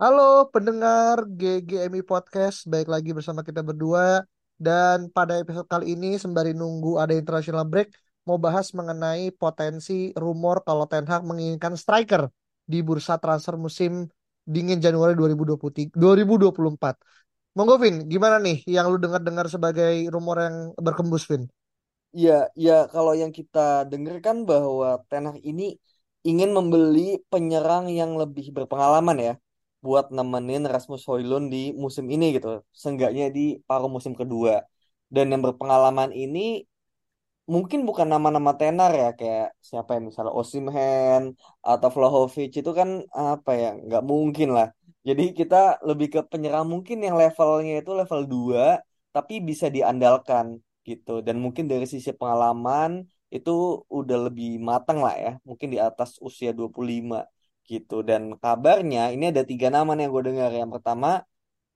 Halo pendengar GGMI Podcast, baik lagi bersama kita berdua dan pada episode kali ini sembari nunggu ada international break mau bahas mengenai potensi rumor kalau Ten Hag menginginkan striker di bursa transfer musim dingin Januari 2023 2024. Monggo Vin, gimana nih yang lu dengar-dengar sebagai rumor yang berkembus Vin? Iya, ya kalau yang kita dengar kan bahwa Ten Hag ini ingin membeli penyerang yang lebih berpengalaman ya buat nemenin Rasmus Højlund di musim ini gitu. Seenggaknya di paruh musim kedua. Dan yang berpengalaman ini mungkin bukan nama-nama tenar ya. Kayak siapa ya? Misalnya Osimhen atau Vlahovic itu kan apa ya? Nggak mungkin lah. Jadi kita lebih ke penyerang. Mungkin yang levelnya itu level 2 tapi bisa diandalkan gitu. Dan mungkin dari sisi pengalaman itu udah lebih matang lah ya. Mungkin di atas usia 25 gitu. Dan kabarnya ini ada tiga nama nih yang gue dengar. Yang pertama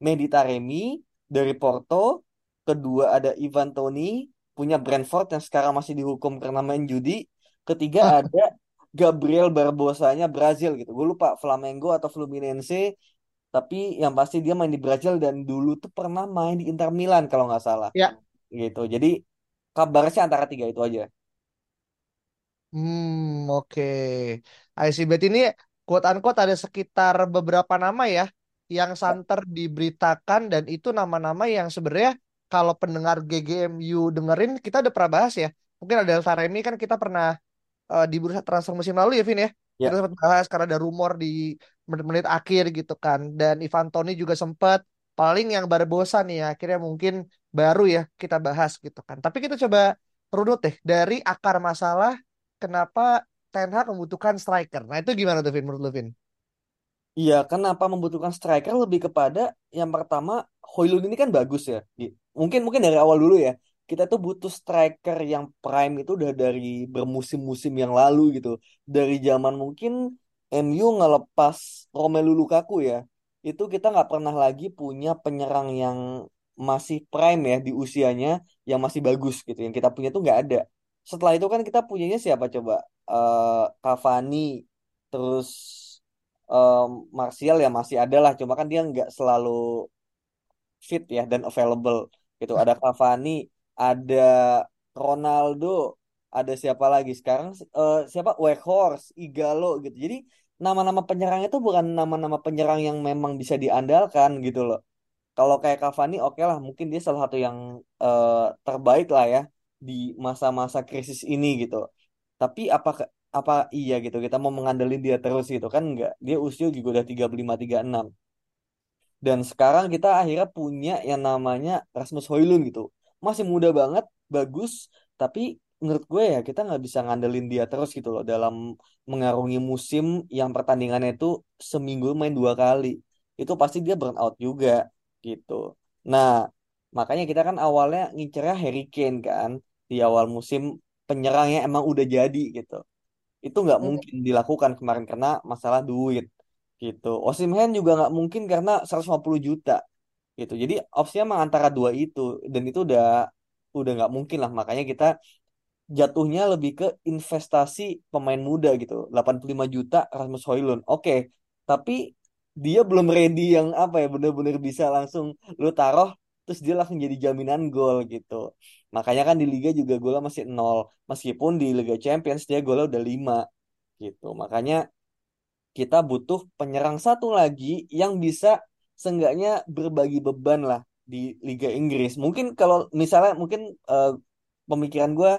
Mehdi Taremi dari Porto. Kedua ada Ivan Toni punya Brentford yang sekarang masih dihukum karena main judi. Ketiga ada Gabriel Barbosanya Brazil gitu. Gue lupa Flamengo atau Fluminense. Tapi yang pasti dia main di Brazil dan dulu tuh pernah main di Inter Milan kalau nggak salah. Ya. gitu. Jadi kabarnya antara tiga itu aja. Hmm, oke. Berarti ini quote unquote ada sekitar beberapa nama ya yang santer diberitakan dan itu nama-nama yang sebenarnya kalau pendengar GGMU dengerin kita udah pernah bahas ya. Mungkin ada Taremi kan kita pernah eh, di bursa transfer musim lalu ya Vin ya. Ya. Kita sempat bahas karena ada rumor di menit-menit akhir gitu kan. Dan Ivan Toney juga sempat paling yang Barbosa nih ya akhirnya mungkin baru ya kita bahas gitu kan. Tapi kita coba runut deh dari akar masalah kenapa Ten Hag membutuhkan striker. Nah itu gimana tuh Vin menurut lu Vin? Iya, kenapa membutuhkan striker lebih kepada yang pertama Højlund ini kan bagus ya. Mungkin mungkin dari awal dulu ya. Kita tuh butuh striker yang prime itu udah dari bermusim-musim yang lalu gitu. Dari zaman mungkin MU ngelepas Romelu Lukaku ya. Itu kita nggak pernah lagi punya penyerang yang masih prime ya di usianya yang masih bagus gitu. Yang kita punya tuh nggak ada. Setelah itu kan kita punyanya siapa coba? Eh Cavani, terus em, Martial ya masih ada lah, cuma kan dia nggak selalu fit ya dan available gitu. Ada Cavani, ada Ronaldo, ada siapa lagi sekarang? eh, siapa? Weghorst, Igalo gitu. Jadi nama-nama penyerang itu bukan nama-nama penyerang yang memang bisa diandalkan gitu loh. Kalau kayak Cavani, oke lah, mungkin dia salah satu yang eh, terbaik lah ya di masa-masa krisis ini gitu. Tapi apa apa iya gitu kita mau mengandelin dia terus gitu kan enggak. Dia usia juga udah 35 36. Dan sekarang kita akhirnya punya yang namanya Rasmus Højlund gitu. Masih muda banget, bagus, tapi menurut gue ya kita nggak bisa ngandelin dia terus gitu loh dalam mengarungi musim yang pertandingannya itu seminggu main dua kali. Itu pasti dia burn out juga gitu. Nah, makanya kita kan awalnya ngincernya Harry Kane kan di awal musim penyerangnya emang udah jadi gitu. Itu nggak mungkin dilakukan kemarin karena masalah duit gitu. Osimhen juga nggak mungkin karena 150 juta gitu. Jadi opsinya emang antara dua itu dan itu udah udah nggak mungkin lah. Makanya kita jatuhnya lebih ke investasi pemain muda gitu. 85 juta Rasmus Højlund. Oke, tapi dia belum ready yang apa ya bener-bener bisa langsung lu taruh terus dia langsung jadi jaminan gol gitu. Makanya kan di liga juga golnya masih nol. Meskipun di Liga Champions dia golnya udah 5 gitu. Makanya kita butuh penyerang satu lagi yang bisa seenggaknya berbagi beban lah di Liga Inggris. Mungkin kalau misalnya mungkin eh, pemikiran gue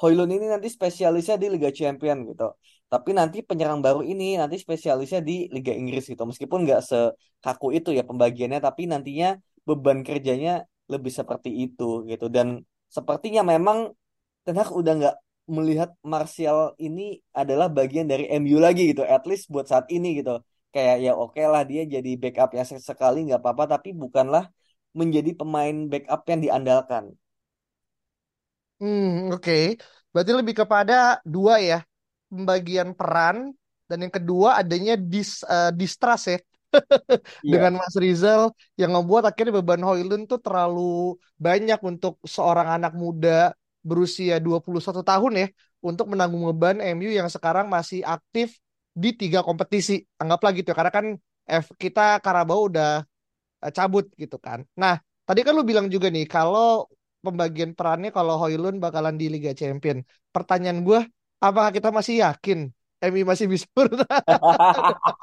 Højlund ini nanti spesialisnya di Liga Champion gitu. Tapi nanti penyerang baru ini nanti spesialisnya di Liga Inggris gitu. Meskipun nggak sekaku itu ya pembagiannya, tapi nantinya beban kerjanya lebih seperti itu gitu. Dan sepertinya memang Ten Hag udah nggak melihat Martial ini adalah bagian dari MU lagi gitu at least buat saat ini gitu. Kayak ya oke lah dia jadi backup yang sekali nggak apa-apa tapi bukanlah menjadi pemain backup yang diandalkan. Hmm, oke. Berarti lebih kepada dua ya, pembagian peran dan yang kedua adanya dis eh, distrust ya iya dengan Mas Rizal yang membuat akhirnya beban Hoylund tuh terlalu banyak untuk seorang anak muda berusia 21 tahun ya untuk menanggung beban MU yang sekarang masih aktif di tiga kompetisi. Anggaplah gitu ya, karena kan F kita Karabau udah eh, cabut gitu kan. Nah, tadi kan lu bilang juga nih kalau pembagian perannya kalau Hoylund bakalan di Liga Champion. Pertanyaan gue, apakah kita masih yakin MU masih bisa bertahan?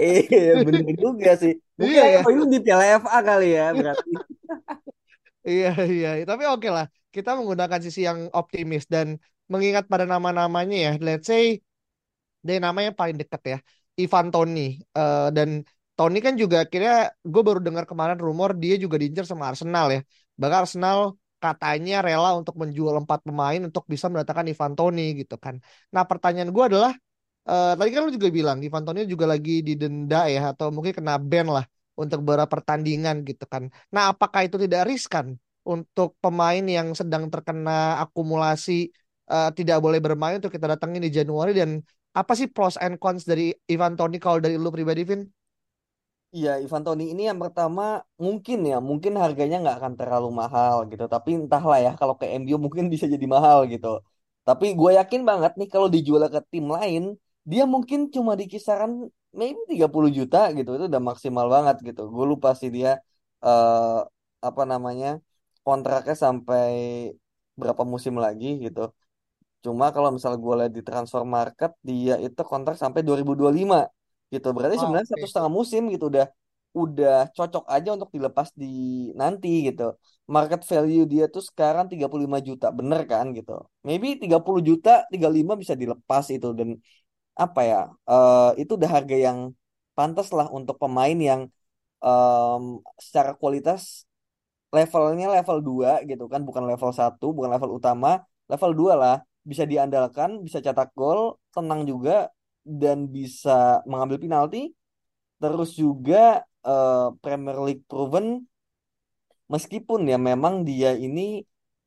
iya bener juga sih mungkin Iya aja ya, Hoylund di Piala FA kali ya berarti iya iya. Tapi oke lah, kita menggunakan sisi yang optimis dan mengingat pada nama-namanya ya. Let's say dari nama yang paling dekat ya, Ivan Toni. Eh, dan Toni kan juga akhirnya gue baru dengar kemarin rumor dia juga diincar sama Arsenal ya. Bahkan Arsenal katanya rela untuk menjual empat pemain untuk bisa mendatangkan Ivan Toni gitu kan. Nah pertanyaan gue adalah, eh, tadi kan lu juga bilang Ivan Toni juga lagi didenda ya atau mungkin kena ban lah untuk beberapa pertandingan gitu kan. Nah apakah itu tidak riskan untuk pemain yang sedang terkena akumulasi eh, tidak boleh bermain untuk kita datangin di Januari dan apa sih pros and cons dari Ivan Toney kalau dari lu pribadi, Vin? Iya, Ivan Toney ini yang pertama mungkin ya, mungkin harganya nggak akan terlalu mahal gitu. Tapi entahlah ya, kalau ke MU mungkin bisa jadi mahal gitu. Tapi gue yakin banget nih kalau dijual ke tim lain, dia mungkin cuma di kisaran maybe 30 juta gitu. Itu udah maksimal banget gitu. Gue lupa sih dia eh apa namanya kontraknya sampai berapa musim lagi gitu. Cuma kalau misalnya gue lihat di transfer market, dia itu kontrak sampai 2025 gitu. Berarti Oh, sebenarnya satu oke. setengah musim gitu udah udah cocok aja untuk dilepas di nanti gitu. Market value dia tuh sekarang 35 juta, bener kan gitu. Maybe 30 juta, 35 bisa dilepas itu dan apa ya? eh itu udah harga yang pantas lah untuk pemain yang em, secara kualitas levelnya level 2 gitu kan, bukan level satu bukan level utama, level 2 lah. Bisa diandalkan, bisa cetak gol, tenang juga dan bisa mengambil penalti Terus juga eh, Premier League proven meskipun ya memang dia ini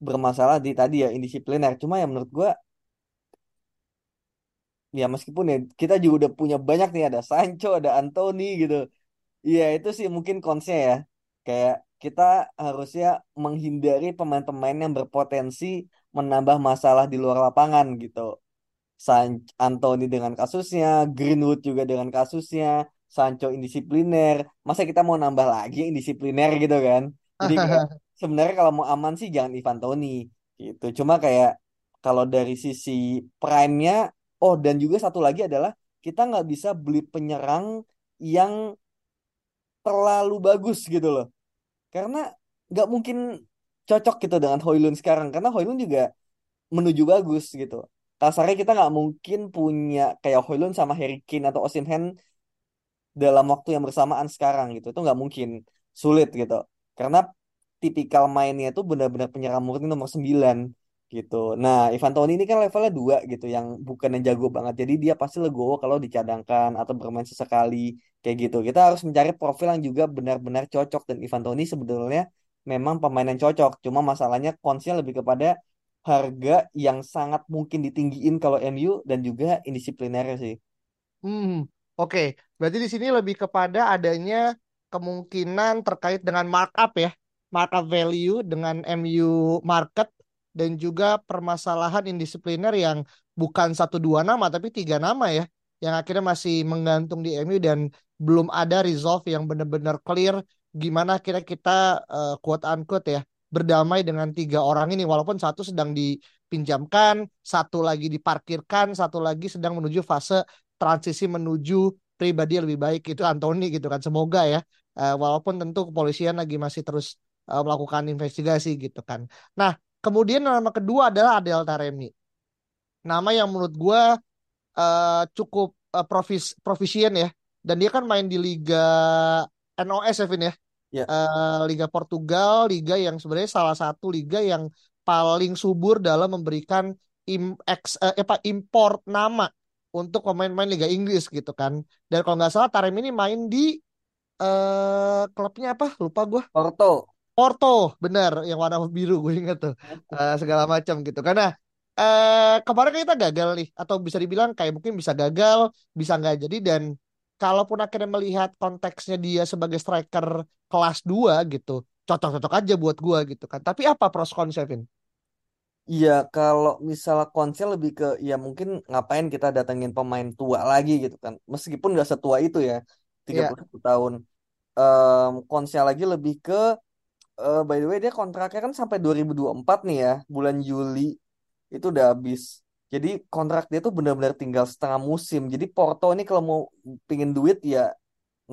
bermasalah di tadi ya indisipliner. Cuma ya menurut gua ya meskipun ya kita juga udah punya banyak nih ada Sancho, ada Anthony gitu. Iya itu sih mungkin konsnya ya. Kayak kita harusnya menghindari pemain-pemain yang berpotensi menambah masalah di luar lapangan gitu. San Anthony dengan kasusnya, Greenwood juga dengan kasusnya, Sancho indisipliner. Masa kita mau nambah lagi indisipliner gitu kan? Jadi kayak sebenarnya kalau mau aman sih jangan Ivan Toney gitu. Cuma kayak kalau dari sisi prime-nya, oh dan juga satu lagi adalah kita nggak bisa beli penyerang yang terlalu bagus gitu loh. Karena nggak mungkin cocok gitu dengan Højlund sekarang. Karena Højlund juga menuju bagus gitu. Kasarnya kita nggak mungkin punya kayak Højlund sama Harry Kane atau Osimhen dalam waktu yang bersamaan sekarang gitu. Itu nggak mungkin sulit gitu. Karena tipikal mainnya itu benar-benar penyerang murni nomor 9 gitu. Nah, Ivan Toney ini kan levelnya 2 gitu yang bukan yang jago banget. Jadi dia pasti legowo kalau dicadangkan atau bermain sesekali kayak gitu. Kita harus mencari profil yang juga benar-benar cocok dan Ivan Toney sebetulnya memang pemain yang cocok. Cuma masalahnya konsnya lebih kepada harga yang sangat mungkin ditinggiin kalau MU dan juga indisiplinernya sih. Hmm, oke. Berarti di sini lebih kepada adanya kemungkinan terkait dengan markup ya, markup value dengan MU market dan juga permasalahan indisipliner yang bukan satu dua nama tapi tiga nama ya, yang akhirnya masih menggantung di MU dan belum ada resolve yang benar-benar clear gimana kira kita eh, quote unquote ya berdamai dengan tiga orang ini. Walaupun satu sedang dipinjamkan, satu lagi diparkirkan, satu lagi sedang menuju fase transisi menuju pribadi lebih baik. Itu Anthony gitu kan semoga ya. Eh, walaupun tentu kepolisian lagi masih terus eh, melakukan investigasi gitu kan. Nah kemudian nama kedua adalah Adel Taremi nama yang menurut gue eh, cukup eh, profis profisien ya dan dia kan main di Liga NOS ya Vin ya Ya, Eh, Liga Portugal Liga yang sebenarnya salah satu liga yang paling subur dalam memberikan im, ex, eh, apa, import nama untuk pemain-pemain Liga Inggris gitu kan. Dan kalau nggak salah Taremi ini main di eh klubnya apa? Lupa gue. Porto. Porto, bener, yang warna biru gue inget tuh Eh, segala macam gitu. Karena eh kemarin kan kita gagal nih, atau bisa dibilang kayak mungkin bisa gagal, bisa nggak jadi dan kalaupun akhirnya melihat konteksnya dia sebagai striker kelas 2 gitu, cocok-cocok aja buat gue gitu kan. Tapi apa pros kontra Vin? Iya, kalau misalnya konser lebih ke ya mungkin ngapain kita datengin pemain tua lagi gitu kan. Meskipun nggak setua itu ya, tiga Iya, puluh satu tahun. Em konser lagi lebih ke eh, by the way dia kontraknya kan sampai 2024 nih ya, bulan Juli itu udah habis. Jadi kontrak dia tuh benar-benar tinggal setengah musim. Jadi Porto ini kalau mau pingin duit ya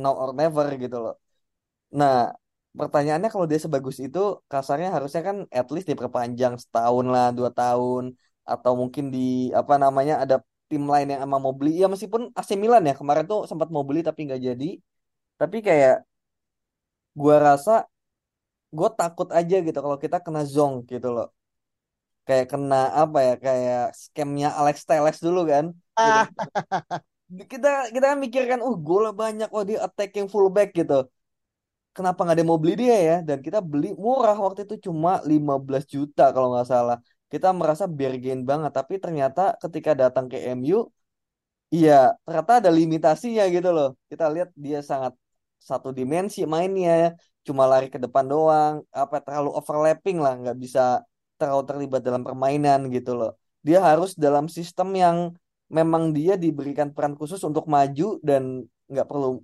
now or never gitu loh. Nah, pertanyaannya kalau dia sebagus itu, kasarnya harusnya kan at least diperpanjang setahun lah, dua tahun, atau mungkin di apa namanya ada tim lain yang emang mau beli. Ya meskipun AC Milan ya kemarin tuh sempat mau beli tapi nggak jadi. Tapi kayak gua rasa gue takut aja gitu kalau kita kena zong gitu loh. Kayak kena apa ya, kayak scamnya Alex Telles dulu kan, gitu. ah, Kita kita kan mikirkan, uh golnya banyak, oh dia attacking fullback gitu. kenapa nggak ada yang mau beli dia ya? Dan kita beli murah waktu itu cuma 15 juta kalau nggak salah. Kita merasa bargain banget, tapi ternyata ketika datang ke MU, iya ternyata ada limitasinya gitu loh. Kita lihat dia sangat satu dimensi mainnya, cuma lari ke depan doang, apa terlalu overlapping lah, nggak bisa terlalu terlibat dalam permainan gitu loh. Dia harus dalam sistem yang memang dia diberikan peran khusus untuk maju dan nggak perlu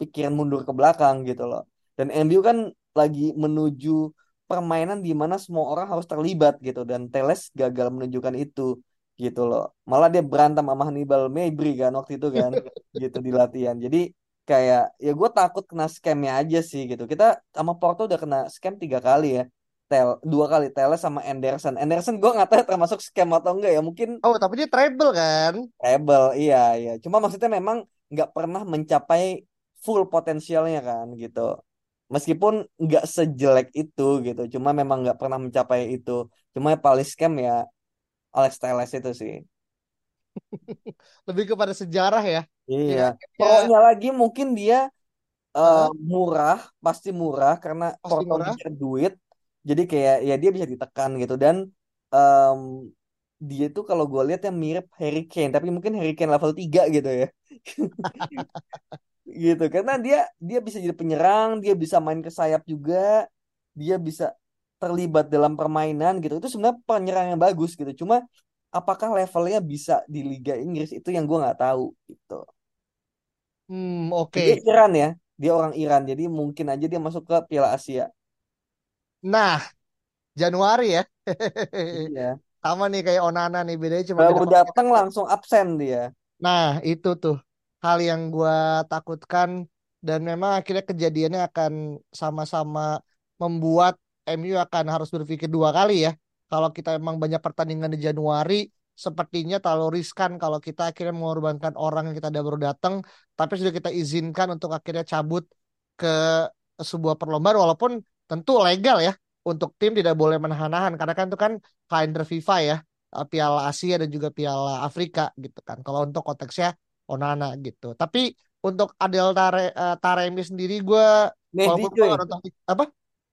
pikiran mundur ke belakang gitu loh. Dan MU kan lagi menuju permainan di mana semua orang harus terlibat gitu dan Teles gagal menunjukkan itu gitu loh. Malah dia berantem sama Hannibal Mejbri kan waktu itu kan gitu di latihan. Jadi kayak ya gue takut kena scamnya aja sih gitu. Kita sama Porto udah kena scam tiga kali ya. Tel dua kali Teles sama Anderson. Anderson gue nggak tahu termasuk scam atau enggak ya. Mungkin oh tapi dia treble kan? Rebel, iya iya. Cuma maksudnya memang nggak pernah mencapai full potensialnya kan gitu. Meskipun nggak sejelek itu gitu, cuma memang nggak pernah mencapai itu. Cuma paling scam ya Alex Telles itu sih. Lebih kepada sejarah ya. Iya. Akhirnya Pro-nya lagi mungkin dia eh, eh, murah, pasti murah karena pasti Porto murah. mikir duit. Jadi kayak ya dia bisa ditekan gitu dan em, dia tuh kalau gue lihat yang mirip Harry Kane, tapi mungkin Harry Kane level 3 gitu ya. gitu karena dia dia bisa jadi penyerang dia bisa main ke sayap juga dia bisa terlibat dalam permainan gitu itu sebenarnya penyerang yang bagus gitu cuma apakah levelnya bisa di Liga Inggris itu yang gue nggak tahu gitu Hmm, dia oke. Iran ya dia orang Iran jadi mungkin aja dia masuk ke Piala Asia Nah, Januari ya. iya Sama nih kayak Onana nih bedanya cuma beda baru konten datang langsung absen dia Nah, itu tuh hal yang gua takutkan dan memang akhirnya kejadiannya akan sama-sama membuat MU akan harus berpikir dua kali ya. Kalau kita emang banyak pertandingan di Januari, sepertinya terlalu riskan kalau kita akhirnya mengorbankan orang yang kita ada baru datang, tapi sudah kita izinkan untuk akhirnya cabut ke sebuah perlombaan walaupun tentu legal ya untuk tim tidak boleh menahan-nahan karena kan itu kan kalender FIFA ya eh, Piala Asia dan juga Piala Afrika gitu kan. Kalau untuk konteksnya Onana gitu. Tapi untuk Adel Tare, eh, Taremi sendiri gue Mehdi walaupun gue nonton apa?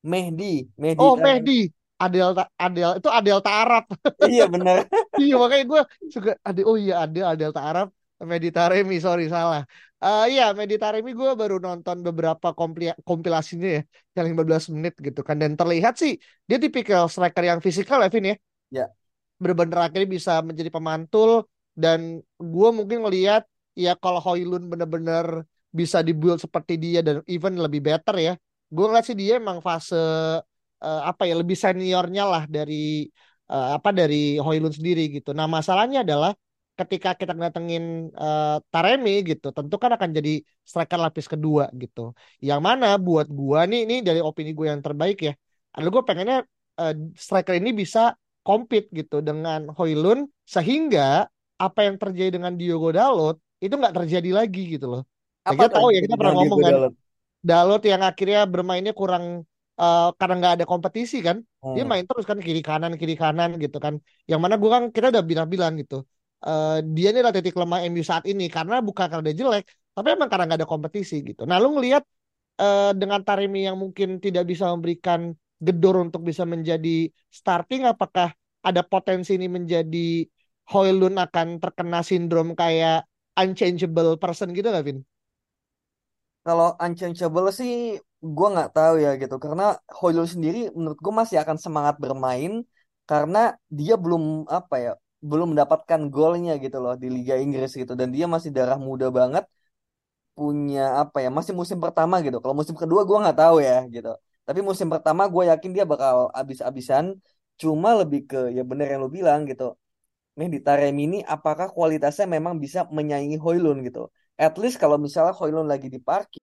Mehdi Mehdi Oh Taremi. Mehdi. Adel Adel itu Adel Arab. iya bener Iya makanya gue suka ada oh iya Adel Adel Arab Mehdi Taremi sorry salah. Eh iya Mehdi Taremi gue baru nonton beberapa kompli- kompilasinya ya yang 15 menit gitu kan dan terlihat sih dia tipikal striker yang fisikal ya Vin ya ya bener-bener akhirnya bisa menjadi pemantul dan gue mungkin ngelihat ya kalau Hoylund bener-bener bisa dibuild seperti dia dan even lebih better ya gue ngeliat sih dia emang fase eh, apa ya lebih seniornya lah dari eh, apa dari Hoylund sendiri gitu. Nah masalahnya adalah ketika kita datengin eh, Taremi gitu tentu kan akan jadi striker lapis kedua gitu. Yang mana buat gue nih ini dari opini gue yang terbaik ya adalah gue pengennya eh, striker ini bisa compete gitu dengan Hoylund sehingga apa yang terjadi dengan Diogo Dalot itu nggak terjadi lagi gitu loh. Ya, apa kita tahu ya kita pernah ngomong kan Dalot yang akhirnya bermainnya kurang eh, karena nggak ada kompetisi kan, dia Hmm. main terus kan kiri kanan kiri kanan gitu kan. Yang mana gue kan kita udah bilang-bilang gitu. eh, dia ini adalah titik lemah MU saat ini karena bukan karena dia jelek, tapi emang karena nggak ada kompetisi gitu. Nah, lu ngelihat eh, dengan Taremi yang mungkin tidak bisa memberikan gedor untuk bisa menjadi starting, apakah ada potensi ini menjadi Hoylund akan terkena sindrom kayak unchangeable person gitu gak, Vin? Kalau unchangeable sih gue nggak tahu ya gitu. Karena Hoylund sendiri menurut gue masih akan semangat bermain karena dia belum apa ya belum mendapatkan golnya gitu loh di Liga Inggris gitu. Dan dia masih darah muda banget punya apa ya masih musim pertama gitu. Kalau musim kedua gue nggak tahu ya gitu. Tapi musim pertama gue yakin dia bakal abis-abisan cuma lebih ke ya bener yang lo bilang gitu. Nih di Taremi ini apakah kualitasnya memang bisa menyaingi Hoylund gitu? At least kalau misalnya Hoylund lagi di parkir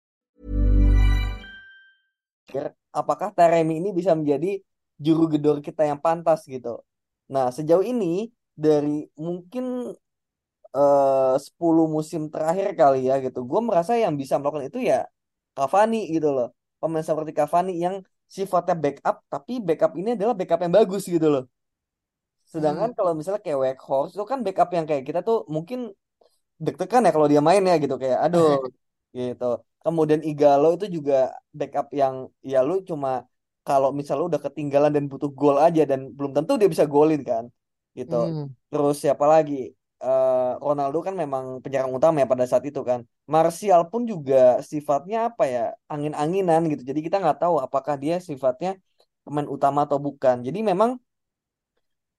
apakah Taremi ini bisa menjadi juru gedor kita yang pantas gitu. Nah, sejauh ini dari mungkin eh 10 musim terakhir kali ya gitu. Gue merasa yang bisa melakukan itu ya Cavani gitu loh. Pemain seperti Cavani yang sifatnya backup tapi backup ini adalah backup yang bagus gitu loh. Sedangkan kalau misalnya kayak Weghorst itu kan backup yang kayak kita tuh mungkin deg-degan ya kalau dia main ya gitu kayak aduh gitu. Kemudian Igalo itu juga backup yang ya lu cuma kalau misalnya udah ketinggalan dan butuh gol aja dan belum tentu dia bisa golin kan gitu. Hmm. Terus siapa lagi? Eh, Ronaldo kan memang penyerang utama ya pada saat itu kan. Martial pun juga sifatnya apa ya angin-anginan gitu. Jadi kita nggak tahu apakah dia sifatnya pemain utama atau bukan. Jadi memang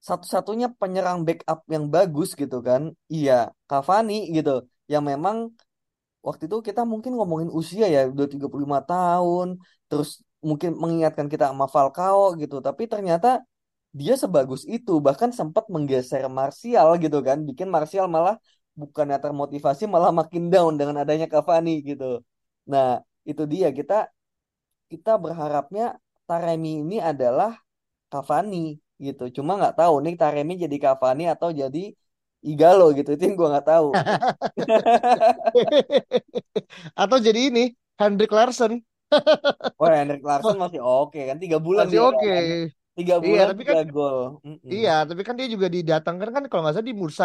satu-satunya penyerang backup yang bagus gitu kan. Iya, Cavani gitu. Yang memang waktu itu kita mungkin ngomongin usia ya udah 35 tahun. Terus mungkin mengingatkan kita sama Falcao gitu. Tapi ternyata dia sebagus itu. Bahkan sempat menggeser Martial gitu kan. Bikin Martial malah bukannya termotivasi malah makin down dengan adanya Cavani gitu. Nah, itu dia kita kita berharapnya Taremi ini adalah Cavani gitu. Cuma nggak tahu nih Taremi jadi Cavani atau jadi Igalo gitu. Itu yang gue nggak tahu. Atau jadi ini Hendrik Larsson Oh, Henrik Larsson masih oke kan tiga bulan masih oke. kan. Tiga Iya, bulan tapi kan gol. Iya, tapi kan dia juga didatangkan kan kalau nggak salah di bursa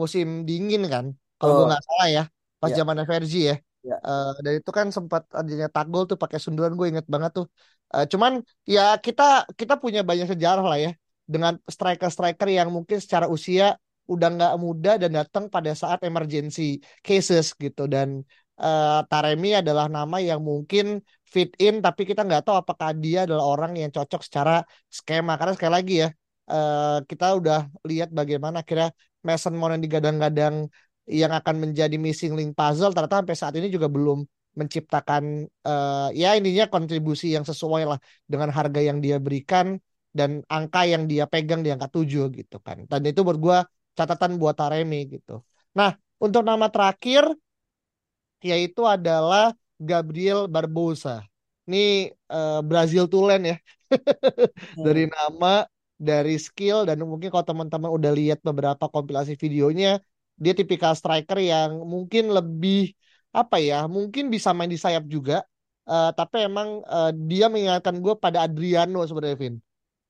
musim dingin kan. Kalau gue Tuh, nggak salah ya, pas ya, zaman ya. ya. Eh dan itu kan sempat adanya tagol tuh pakai sundulan gue inget banget tuh. Eh, cuman ya kita kita punya banyak sejarah lah ya dengan striker-striker yang mungkin secara usia udah nggak muda dan datang pada saat emergency cases gitu dan eh, Taremi adalah nama yang mungkin fit in tapi kita nggak tahu apakah dia adalah orang yang cocok secara skema karena sekali lagi ya eh, kita udah lihat bagaimana kira Mason Mount yang digadang-gadang yang akan menjadi missing link puzzle ternyata sampai saat ini juga belum menciptakan eh, ya ininya kontribusi yang sesuai lah dengan harga yang dia berikan dan angka yang dia pegang di angka 7 gitu kan. Dan itu buat gua catatan buat Taremi gitu. Nah, untuk nama terakhir yaitu adalah Gabriel Barbosa. Ini eh, Brazil Tulen ya. Dari Hmm. nama, dari skill dan mungkin kalau teman-teman udah lihat beberapa kompilasi videonya, dia tipikal striker yang mungkin lebih apa ya, mungkin bisa main di sayap juga. Eh, tapi emang eh, dia mengingatkan gue pada Adriano sebenarnya, Vin.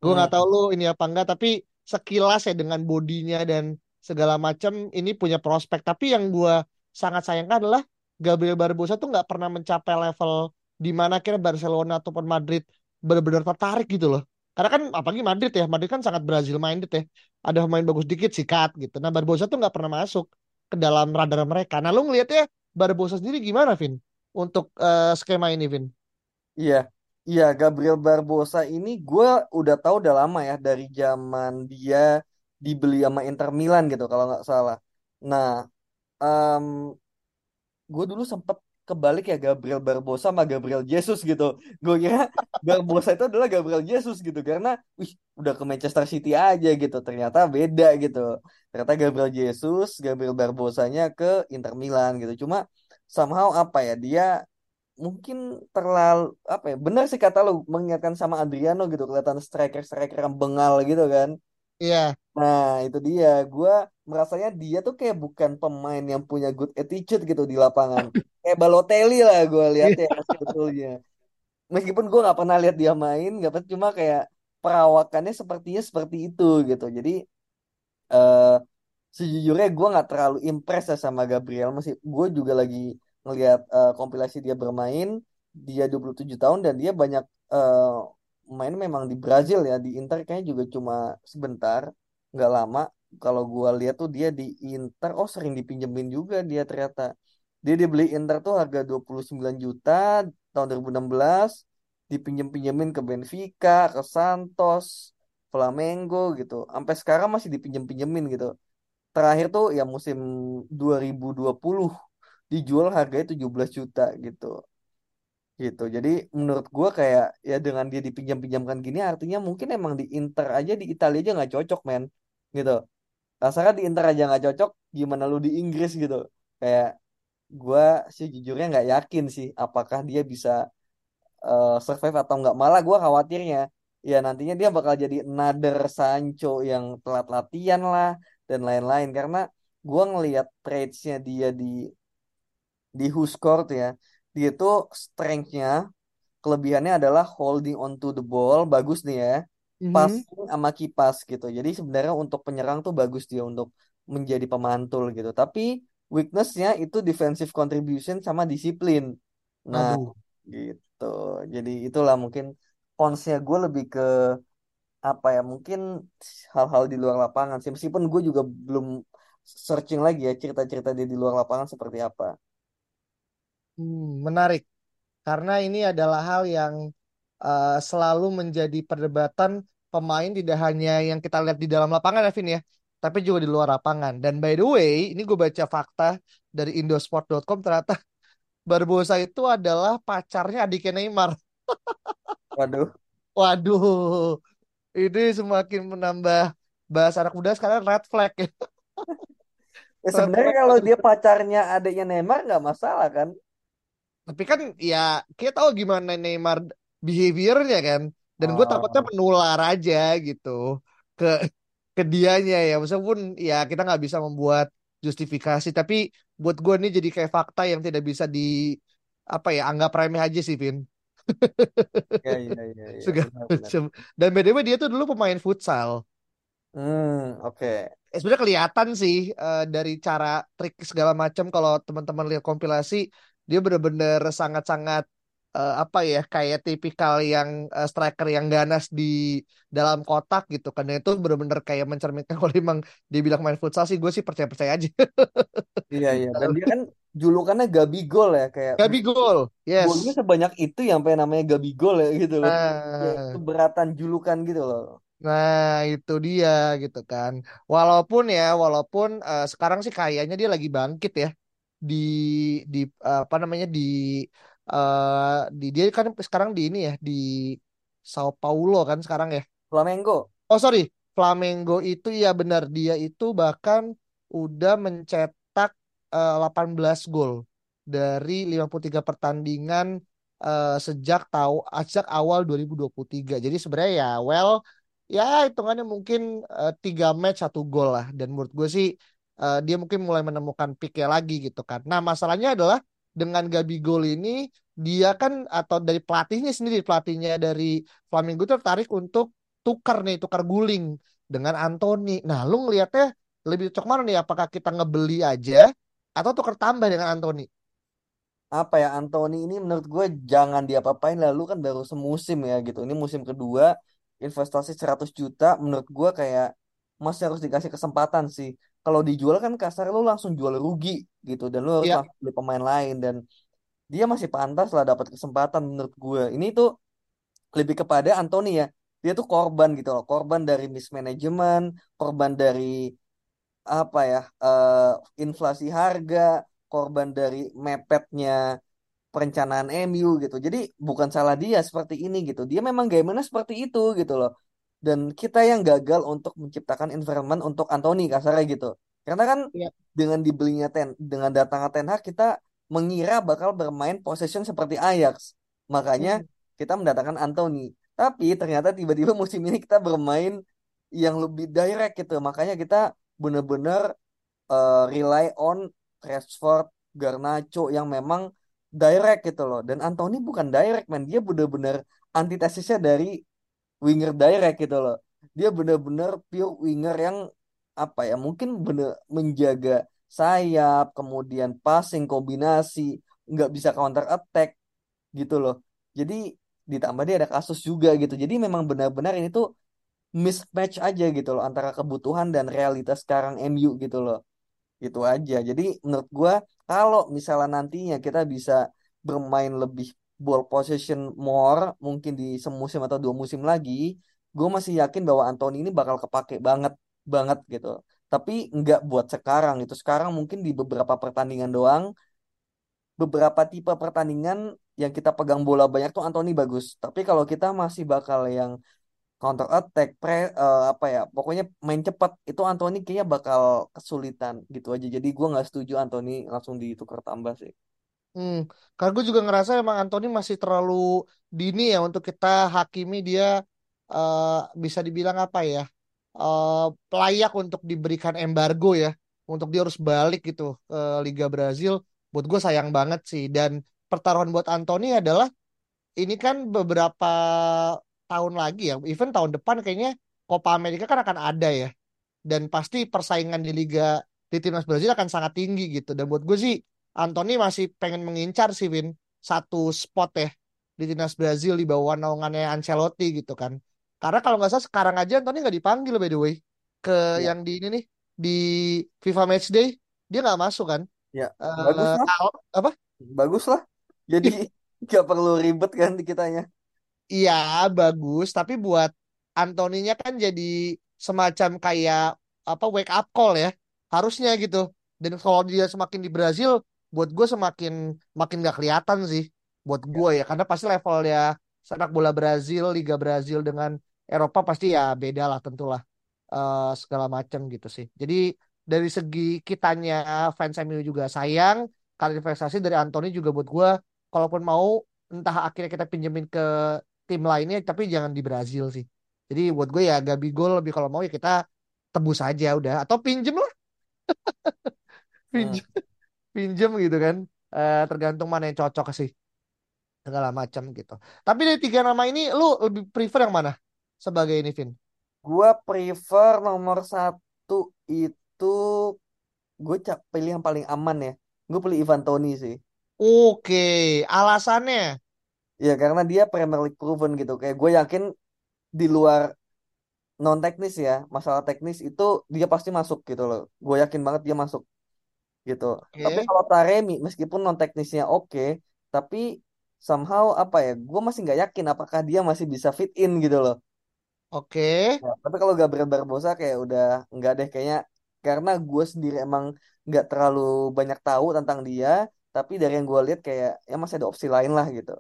Gue nggak tahu Hmm. lu ini apa enggak, tapi sekilas ya dengan bodinya dan segala macam ini punya prospek. Tapi yang gue sangat sayangkan adalah Gabriel Barbosa tuh nggak pernah mencapai level di mana kira Barcelona ataupun Madrid benar-benar tertarik gitu loh. Karena kan apalagi Madrid ya, Madrid kan sangat Brazil minded ya. Ada pemain bagus dikit sikat gitu. Nah Barbosa tuh nggak pernah masuk ke dalam radar mereka. Nah lu ngelihatnya Barbosa sendiri gimana, Vin? Untuk eh, skema ini, Vin? Iya, iya Gabriel Barbosa ini gue udah tahu udah lama ya dari zaman dia dibeli sama Inter Milan gitu kalau nggak salah. Nah, gue dulu sempet kebalik ya Gabriel Barbosa sama Gabriel Jesus gitu. Gue kira Barbosa itu adalah Gabriel Jesus gitu karena wih udah ke Manchester City aja gitu. Ternyata beda gitu. Ternyata Gabriel Jesus, Gabriel Barbosanya ke Inter Milan gitu. Cuma somehow apa ya dia mungkin terlalu apa ya benar sih kata lo mengingatkan sama Adriano gitu kelihatan striker striker yang bengal gitu kan. Iya. nah itu dia. Gue merasanya dia tuh kayak bukan pemain yang punya good attitude gitu di lapangan. Kayak Balotelli lah gue lihat ya sebetulnya. Meskipun gue nggak pernah lihat dia main nggak pernah cuma kayak perawakannya sepertinya seperti itu gitu. Jadi eh sejujurnya gue nggak terlalu impress ya sama Gabriel masih gue juga lagi ngelihat eh, kompilasi dia bermain dia 27 tahun dan dia banyak eh, main memang di Brazil ya di Inter kayaknya juga cuma sebentar nggak lama. Kalau gue lihat tuh dia di Inter oh sering dipinjemin juga dia ternyata. Dia dibeli Inter tuh harga 29 juta tahun 2016 dipinjem-pinjemin ke Benfica ke Santos Flamengo gitu. Sampai sekarang masih dipinjem-pinjemin gitu. Terakhir tuh ya musim 2020 dijual harganya 17 juta gitu. Gitu. Jadi menurut gua kayak ya dengan dia dipinjam-pinjamkan gini artinya mungkin emang di Inter aja di Italia aja nggak cocok men. Gitu. Rasanya di Inter aja nggak cocok gimana lu di Inggris gitu. Kayak gua sih jujurnya nggak yakin sih apakah dia bisa eh, survive atau nggak. Malah gua khawatirnya ya nantinya dia bakal jadi another Sancho yang telat latihan lah dan lain-lain. Karena gua ngelihat traitsnya dia di di Huskort ya. Dia tuh strength-nya kelebihannya adalah holding on to the ball bagus nih ya. Mhm. passing sama kipas gitu. Jadi sebenarnya untuk penyerang tuh bagus dia untuk menjadi pemantul gitu. Tapi weakness-nya itu defensive contribution sama disiplin. Nah Aduh. gitu. Jadi itulah mungkin konsnya gue lebih ke apa ya mungkin hal-hal di luar lapangan sih. Meskipun gue juga belum searching lagi ya cerita-cerita dia di luar lapangan seperti apa Hmm, menarik. Karena ini adalah hal yang eh, selalu menjadi perdebatan pemain tidak hanya yang kita lihat di dalam lapangan, Evin ya, tapi juga di luar lapangan. Dan by the way, ini gue baca fakta dari Indosport.com ternyata Barbosa itu adalah pacarnya adiknya Neymar. waduh Waduh, ini semakin menambah bahasa anak muda sekarang red flag ya. Ya Red sebenarnya flag. kalau dia pacarnya adiknya Neymar nggak masalah kan? Tapi kan ya kita tahu gimana Neymar behaviornya kan. Dan gue takutnya Oh, menular aja gitu ke ke dianya ya. Meskipun ya kita nggak bisa membuat justifikasi. Tapi buat gue ini jadi kayak fakta yang tidak bisa di apa ya anggap remeh aja sih Vin. ya Segala benar-benar. macam. Dan way dia tuh dulu pemain futsal. Hmm oke. Eh, sebenarnya kelihatan sih eh, dari cara trik segala macam kalau teman-teman lihat kompilasi dia bener-bener sangat-sangat eh, apa ya kayak tipikal yang eh, striker yang ganas di dalam kotak gitu kan. Dan itu bener-bener kayak mencerminkan. Kalau emang dia bilang main futsal sih gue sih percaya-percaya aja. Iya iya. Dan dia kan julukannya Gabigol ya kayak Gabi gol golnya yes sebanyak itu yang sampai namanya Gabigol ya gitu loh. Nah. keberatan julukan gitu loh. Nah, itu dia gitu kan. Walaupun ya, walaupun eh, sekarang sih kayaknya dia lagi bangkit ya di di apa namanya di eh di dia kan sekarang di ini ya di Sao Paulo kan sekarang ya. Flamengo. Oh sorry, Flamengo itu ya benar dia itu bahkan udah mencetak eh, 18 gol dari 53 pertandingan eh, sejak tahu sejak awal 2023. Jadi sebenarnya ya well ya hitungannya mungkin tiga match satu gol lah dan menurut gue sih eh, dia mungkin mulai menemukan peaknya lagi gitu kan. Nah masalahnya adalah dengan Gabigol ini dia kan atau dari pelatihnya sendiri pelatihnya dari Flamengo itu tertarik untuk tukar nih tukar guling dengan Anthony. Nah lu ngelihatnya lebih cocok mana nih apakah kita ngebeli aja atau tukar tambah dengan Anthony? Apa ya Anthony ini menurut gue jangan diapa-apain lalu kan baru semusim ya gitu. Ini musim kedua investasi 100 juta menurut gue kayak masih harus dikasih kesempatan sih. Kalau dijual kan kasar lu langsung jual rugi gitu dan lu harus langsung beli pemain lain dan dia masih pantas lah dapat kesempatan menurut gue. Ini tuh lebih kepada Anthony ya. Dia tuh korban gitu loh, korban dari mismanagement, korban dari apa ya, eh, inflasi harga, korban dari mepetnya perencanaan MU gitu. Jadi bukan salah dia seperti ini gitu. Dia memang gayanya seperti itu gitu loh. Dan kita yang gagal untuk menciptakan environment untuk Anthony kasarnya gitu. Karena kan Iya. dengan dibelinya ten, dengan datangnya Ten Hag kita mengira bakal bermain possession seperti Ajax. Makanya Hmm. kita mendatangkan Anthony. Tapi ternyata tiba-tiba musim ini kita bermain yang lebih direct gitu. Makanya kita bener-bener eh, rely on Rashford, Garnacho yang memang direct gitu loh. Dan Anthony bukan direct man, dia bener-bener antitesisnya dari winger direct gitu loh. Dia bener-bener pure winger yang apa ya mungkin bener menjaga sayap, kemudian passing, kombinasi, nggak bisa counter attack gitu loh. Jadi ditambah dia ada kasus juga gitu. Jadi memang benar-benar ini tuh mismatch aja gitu loh antara kebutuhan dan realitas sekarang MU gitu loh. Gitu aja. Jadi menurut gua kalau misalnya nantinya kita bisa bermain lebih ball possession more mungkin di semusim atau dua musim lagi, gue masih yakin bahwa Anthony ini bakal kepake banget banget gitu. Tapi nggak buat sekarang itu. Sekarang mungkin di beberapa pertandingan doang, beberapa tipe pertandingan yang kita pegang bola banyak tuh Anthony bagus. Tapi kalau kita masih bakal yang counter attack, pre, eh, apa ya, pokoknya main cepat itu Anthony kayaknya bakal kesulitan gitu aja. Jadi gue nggak setuju Anthony langsung ditukar tambah sih. Hmm, karena gue juga ngerasa emang Anthony masih terlalu dini ya untuk kita hakimi dia eh, bisa dibilang apa ya eh, layak untuk diberikan embargo ya untuk dia harus balik gitu ke Liga Brazil. Buat gue sayang banget sih. Dan pertaruhan buat Anthony adalah ini kan beberapa tahun lagi ya, even tahun depan kayaknya Copa America kan akan ada ya. Dan pasti persaingan di liga di timnas Brazil akan sangat tinggi gitu. Dan buat gue sih Anthony masih pengen mengincar sih Win satu spot ya di timnas Brazil di bawah naungannya Ancelotti gitu kan. Karena kalau nggak salah sekarang aja Anthony nggak dipanggil by the way ke Ya, yang di ini nih di FIFA Matchday dia nggak masuk kan? Ya, bagus Eh, lah, Al- apa? Bagus lah. Jadi nggak perlu ribet kan di kitanya. Iya bagus, tapi buat Antoninya kan jadi semacam kayak apa wake up call ya, harusnya gitu. Dan kalau dia semakin di Brazil, buat gue semakin makin gak kelihatan sih, buat gue ya, karena pasti levelnya sepak bola Brazil, Liga Brazil dengan Eropa pasti ya beda lah tentulah eh, segala macam gitu sih. Jadi dari segi kitanya fans MU juga sayang, kalau investasi dari Anthony juga buat gue, kalaupun mau entah akhirnya kita pinjemin ke tim lainnya tapi jangan di Brazil sih. Jadi buat gue ya Gabigol lebih kalau mau ya kita tebus aja udah atau pinjem lah Hmm. Pinjem gitu kan. Eh, tergantung mana yang cocok sih segala macam gitu. Tapi dari tiga nama ini lu lebih prefer yang mana sebagai ini Vin? Gua prefer nomor satu itu gue pilih yang paling aman ya. Gue pilih Ivan Toney sih. Oke, alasannya. Ya karena dia Premier League proven gitu. Kayak gue yakin di luar non teknis ya, masalah teknis itu dia pasti masuk gitu loh. Gue yakin banget dia masuk gitu. Tapi Oke, kalau Taremi meskipun non teknisnya oke, tapi somehow apa ya, gue masih nggak yakin apakah dia masih bisa fit in gitu loh. oke. Ya, tapi kalau Gabriel Barbosa kayak udah nggak deh kayaknya karena gue sendiri emang nggak terlalu banyak tahu tentang dia, tapi dari yang gue lihat kayak ya masih ada opsi lain lah gitu.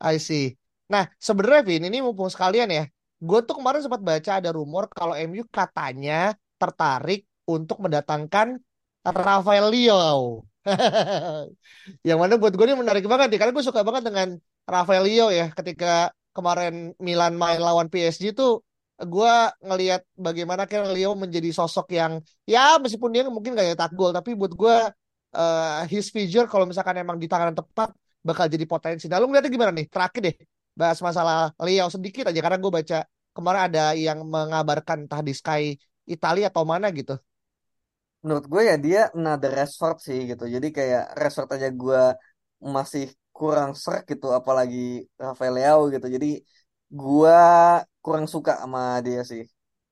I see. Nah, sebenarnya Vin, ini mumpung sekalian ya. Gue tuh kemarin sempat baca ada rumor kalau MU katanya tertarik untuk mendatangkan Rafael Leo. Yang mana buat gue ini menarik banget nih, karena gue suka banget dengan Rafael Leo ya. Ketika kemarin Milan main lawan PSG tuh, gue ngelihat bagaimana kan Leo menjadi sosok yang ya meskipun dia mungkin gak nyetak gol, tapi buat gue eh, his figure kalau misalkan emang di tangan tepat bakal jadi potensi. Nah, lu ngeliatnya gimana nih? Terakhir deh, bahas masalah Leo sedikit aja karena gue baca kemarin ada yang mengabarkan entah di Sky Italia atau mana gitu. Menurut gue ya dia another Rashford sih gitu. Jadi kayak Rashford aja gue masih kurang serak gitu, apalagi Rafael Leao gitu. Jadi gue kurang suka sama dia sih.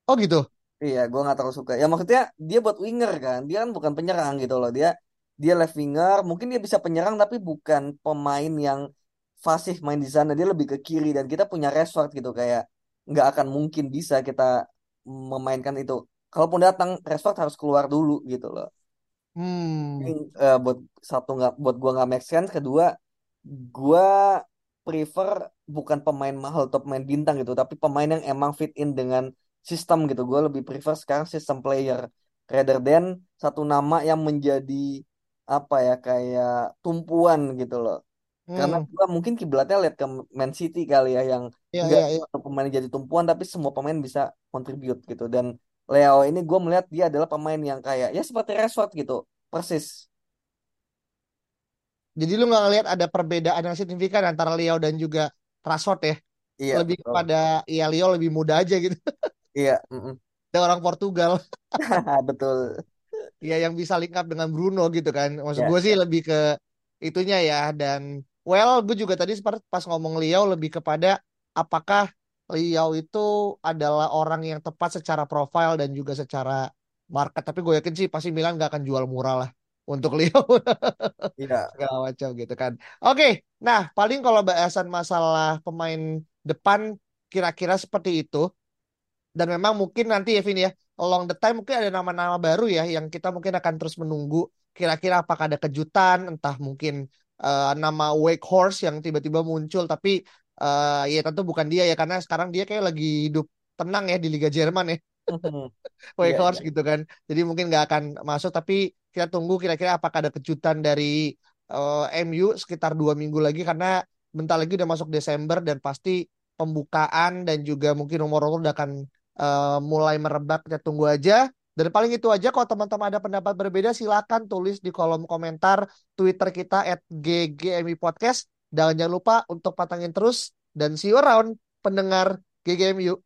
Oh gitu. Iya, gue nggak terlalu suka. Ya maksudnya dia buat winger kan, dia kan bukan penyerang gitu loh. Dia dia left winger, mungkin dia bisa penyerang tapi bukan pemain yang fasih main di sana. Dia lebih ke kiri dan kita punya Rashford gitu kayak nggak akan mungkin bisa kita memainkan itu. Kalaupun datang, Rashford harus keluar dulu gitu loh. Hmm. Eh, buat satu nggak buat gua nggak make sense kedua gua prefer bukan pemain mahal atau pemain bintang gitu tapi pemain yang emang fit in dengan sistem gitu gua lebih prefer sekarang sistem player rather than satu nama yang menjadi apa ya kayak tumpuan gitu loh karena Hmm. gua mungkin kiblatnya lihat ke Man City kali ya yang Iya, nggak iya, iya. satu pemain jadi tumpuan tapi semua pemain bisa contribute gitu dan Leo ini gue melihat dia adalah pemain yang kayak ya seperti Rashford gitu persis Jadi lu nggak ngelihat ada perbedaan yang signifikan antara Leo dan juga Rashford ya? iya Lebih betul kepada ya Leo lebih muda aja gitu. iya mm-mm. Dia orang Portugal. betul Ya yang bisa link up dengan Bruno gitu kan. Maksud ya gue sih ya lebih ke itunya ya. Dan well gue juga tadi pas ngomong Leo lebih kepada apakah Leo itu adalah orang yang tepat secara profile dan juga secara market. Tapi gue yakin sih pasti Milan gak akan jual murah lah untuk Leo. iya segala macam gitu kan. Oke, nah paling kalau bahasan masalah pemain depan kira-kira seperti itu. Dan memang mungkin nanti ya Vin ya, along the time mungkin ada nama-nama baru ya yang kita mungkin akan terus menunggu. Kira-kira apakah ada kejutan, entah mungkin eh, nama Wake Horse yang tiba-tiba muncul, tapi eh, ya tentu bukan dia ya karena sekarang dia kayak lagi hidup tenang ya di Liga Jerman ya. iya Wake Horse iya gitu kan. Jadi mungkin nggak akan masuk, tapi kita tunggu kira-kira apakah ada kejutan dari eh, MU sekitar dua minggu lagi karena bentar lagi udah masuk Desember dan pasti pembukaan dan juga mungkin rumor-rumor udah akan eh, mulai merebak. Kita tunggu aja. Dan paling itu aja. Kalau teman-teman ada pendapat berbeda, silakan tulis di kolom komentar Twitter kita at GGMI Podcast. Dan jangan lupa untuk patangin terus dan see you around pendengar GGMU.